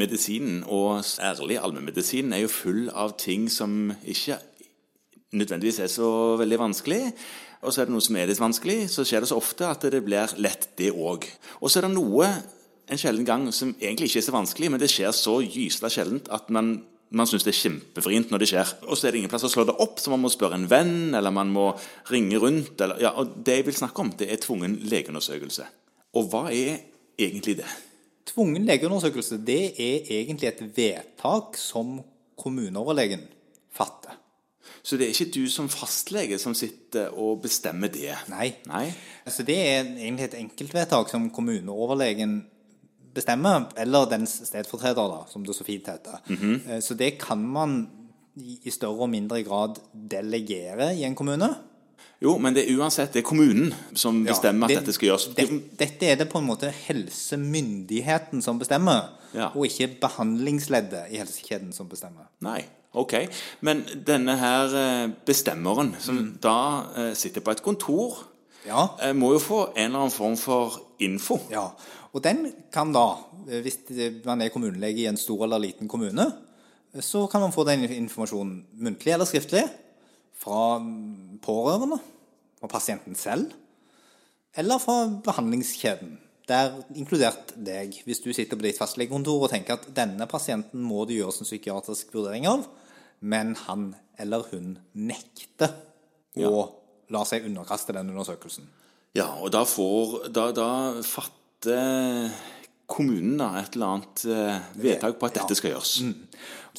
medisinen, og særlig allmennmedisinen, er jo full av ting som ikke nødvendigvis er så veldig vanskelig. Og så er det noe som er litt vanskelig, så skjer det så ofte at det blir lett, det òg. Og så er det noe en sjelden gang som egentlig ikke er så vanskelig, men det skjer så gysla sjeldent at man, man syns det er kjempefrient når det skjer. Og så er det ingen plass å slå det opp, så man må spørre en venn, eller man må ringe rundt. Eller, ja, og det jeg vil snakke om, det er tvungen legeundersøkelse. Og hva er egentlig det? Tvungen legeundersøkelse det er egentlig et vedtak som kommuneoverlegen fatter. Så det er ikke du som fastlege som sitter og bestemmer det? Nei. Nei? Altså det er egentlig et enkeltvedtak som kommuneoverlegen bestemmer, eller dens stedfortreder, da, som det så fint heter. Eh, Så det kan man i større og mindre grad delegere i en kommune. Jo, men det er uansett det er kommunen som Ja, bestemmer det- at dette skal gjøres. det- dette er det på en måte helsemyndigheten som bestemmer, Ja. og ikke behandlingsleddet i helsekjeden som bestemmer. Nei, ok. Men denne her eh, bestemmeren, som Mm. da eh, sitter på et kontor, Ja. eh, må jo få en eller annen form for info. Ja, og den kan da, hvis man er kommunelege i en stor eller liten kommune, så kan man få den informasjonen muntlig eller skriftlig fra pårørende, fra pasienten selv, eller fra behandlingskjeden. Der inkludert deg, hvis du sitter på ditt fastlegekontor og tenker at denne pasienten må det gjøres en psykiatrisk vurdering av, men han eller hun nekter å la seg underkaste den undersøkelsen. Ja, og da får Da, da fatter kommunen et eller annet eh, vedtak på at dette skal gjøres. Mm.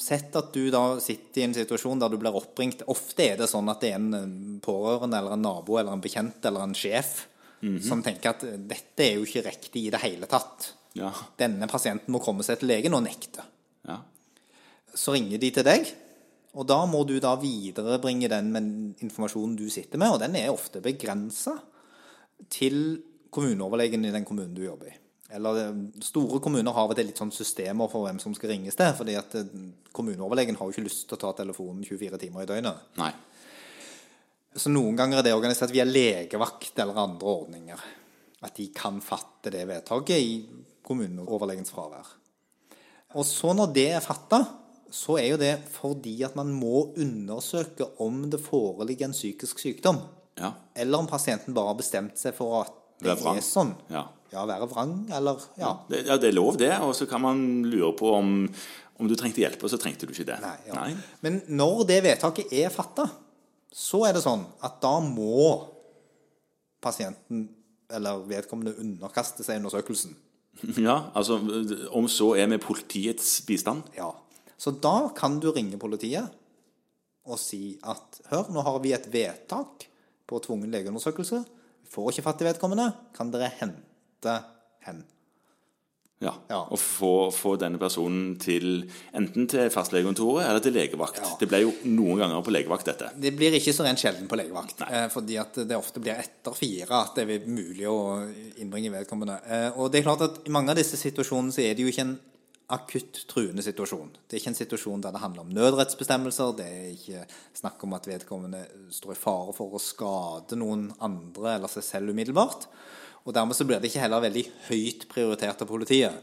Sett at du da sitter i en situasjon der du blir oppringt. Ofte er det sånn at det er en eh, pårørende eller en nabo eller en bekjent eller en sjef som tenker at eh, dette er jo ikke riktig i det hele tatt. Ja. Denne pasienten må komme seg til legen og nekte. ja. Så ringer de til deg, og da må du da viderebringe den med informasjonen du sitter med, og den er ofte begrensa til kommuneoverlegen i den kommunen du jobber i. Eller eh, Store kommuner har vel litt sånn systemer for hvem som skal ringes til. fordi at eh, kommuneoverlegen har jo ikke lyst til å ta telefonen 24 timer i døgnet. Nei. Så noen ganger er det organisert via legevakt eller andre ordninger. At de kan fatte det vedtaket i kommuneoverlegens fravær. Og så når det er fatta, så er jo det fordi at man må undersøke om det foreligger en psykisk sykdom. Ja. Eller om pasienten bare har bestemt seg for at det det er, er sånn. Ja. Ja, være vrang, eller Ja. Det, ja, det er lov, det. Og så kan man lure på om, om du trengte hjelp, og så trengte du ikke det. Nei, ja. Men når det vedtaket er fatta, så er det sånn at da må pasienten eller vedkommende underkaste seg undersøkelsen. Ja, altså Om så er med politiets bistand. Ja. Så da kan du ringe politiet og si at hør, nå har vi et vedtak på tvungen legeundersøkelse. Vi får ikke fatt i vedkommende. Kan dere hente hen? Ja, Ja. Og få, få denne personen til enten til fastlegekontoret eller til legevakt. Ja. Det ble jo noen ganger på legevakt, dette. Det blir ikke så rent sjelden på legevakt. Nei. fordi at det ofte blir etter fire at det er mulig å innbringe vedkommende. Eh, og det er klart at i mange av disse situasjonene så er det jo ikke en akutt truende situasjon. Det er ikke en situasjon der det handler om nødrettsbestemmelser. Det er ikke snakk om at vedkommende står i fare for å skade noen andre eller seg selv umiddelbart. Og dermed så blir det ikke heller veldig høyt prioritert av politiet.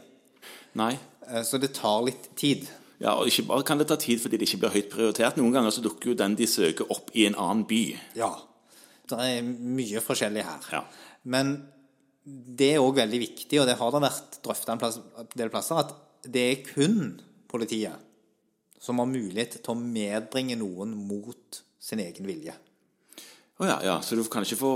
Nei. Eh, så det tar litt tid. Ja, og Ikke bare kan det ta tid fordi det ikke blir høyt prioritert. Noen ganger så dukker jo den de søker, opp i en annen by. Ja. Det er mye forskjellig her. Ja. Men det er òg veldig viktig, og det har det vært drøfta en, plass, del plasser, at det er kun politiet som har mulighet til å medbringe noen mot sin egen vilje. Å ja, ja, Så du kan ikke få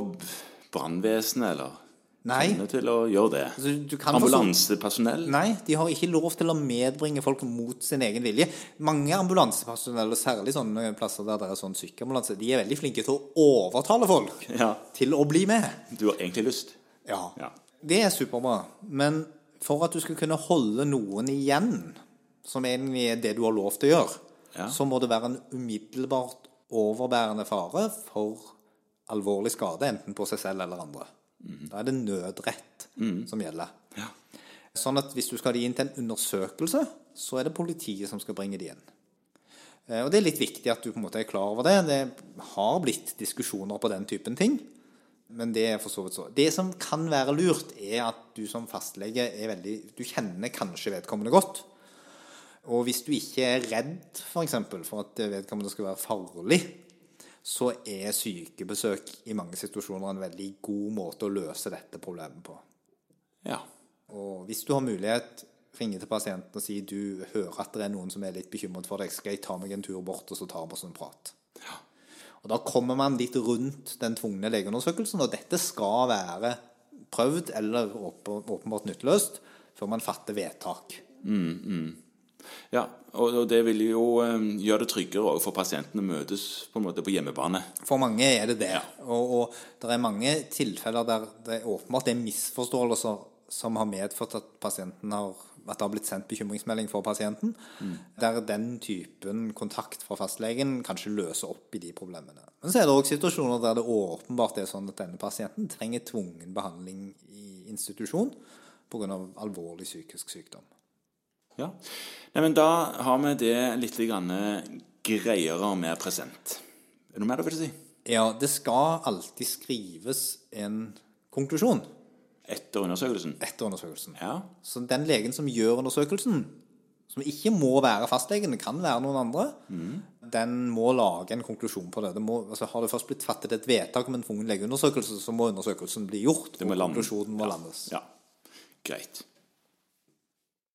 brannvesenet eller Nei. til å gjøre det? Altså, Ambulansepersonell? Nei, de har ikke lov til å medbringe folk mot sin egen vilje. Mange ambulansepersonell, og særlig sånne plasser der det er sånn sykeambulanse, de er veldig flinke til å overtale folk Ja. til å bli med. Du har egentlig lyst? Ja. Ja. Det er superbra. Men for at du skal kunne holde noen igjen, som egentlig er det du har lov til å gjøre, Ja. så må det være en umiddelbart overbærende fare for alvorlig skade, enten på seg selv eller andre. Da er det nødrett som gjelder. Ja. Sånn at hvis du skal ha de inn til en undersøkelse, så er det politiet som skal bringe de inn. Eh, Og det er litt viktig at du på en måte er klar over det. Det har blitt diskusjoner på den typen ting. Men det er for så vidt så. Det som kan være lurt, er at du som fastlege er veldig Du kjenner kanskje vedkommende godt. Og hvis du ikke er redd for, eksempel, for at vedkommende skal være farlig, så er sykebesøk i mange situasjoner en veldig god måte å løse dette problemet på. Ja. Og hvis du har mulighet, ringe til pasienten og si du hører at det er noen som er litt bekymret for deg, skal jeg ta meg en tur bort, og så tar vi oss en prat. Ja. Og Da kommer man litt rundt den tvungne legeundersøkelsen, og dette skal være prøvd eller åpenbart nytteløst før man fatter vedtak. Ja, og det vil jo eh, gjøre det tryggere for pasientene å møtes på en måte på hjemmebane. For mange er det det. Og, og det er mange tilfeller der det er åpenbart det er misforståelser som har medført at har at det har blitt sendt bekymringsmelding for pasienten, der den typen kontakt fra fastlegen kanskje løser opp i de problemene. Men så er det òg situasjoner der det åpenbart er sånn at denne pasienten trenger tvungen behandling i institusjon pga. alvorlig psykisk sykdom. Ja. Nei, men da har vi det litt greiere mer present. Er det noe mer du vil si? Ja, det skal alltid skrives en konklusjon Etter undersøkelsen? etter undersøkelsen. Ja. Så den legen som gjør undersøkelsen, som ikke må være fastlegen, det kan være noen andre, den må lage en konklusjon på det. det må, altså, har det først blitt fattet et vedtak om en tvungen legeundersøkelse, så må undersøkelsen bli gjort, Det må og konklusjonen må landes. Ja. Greit.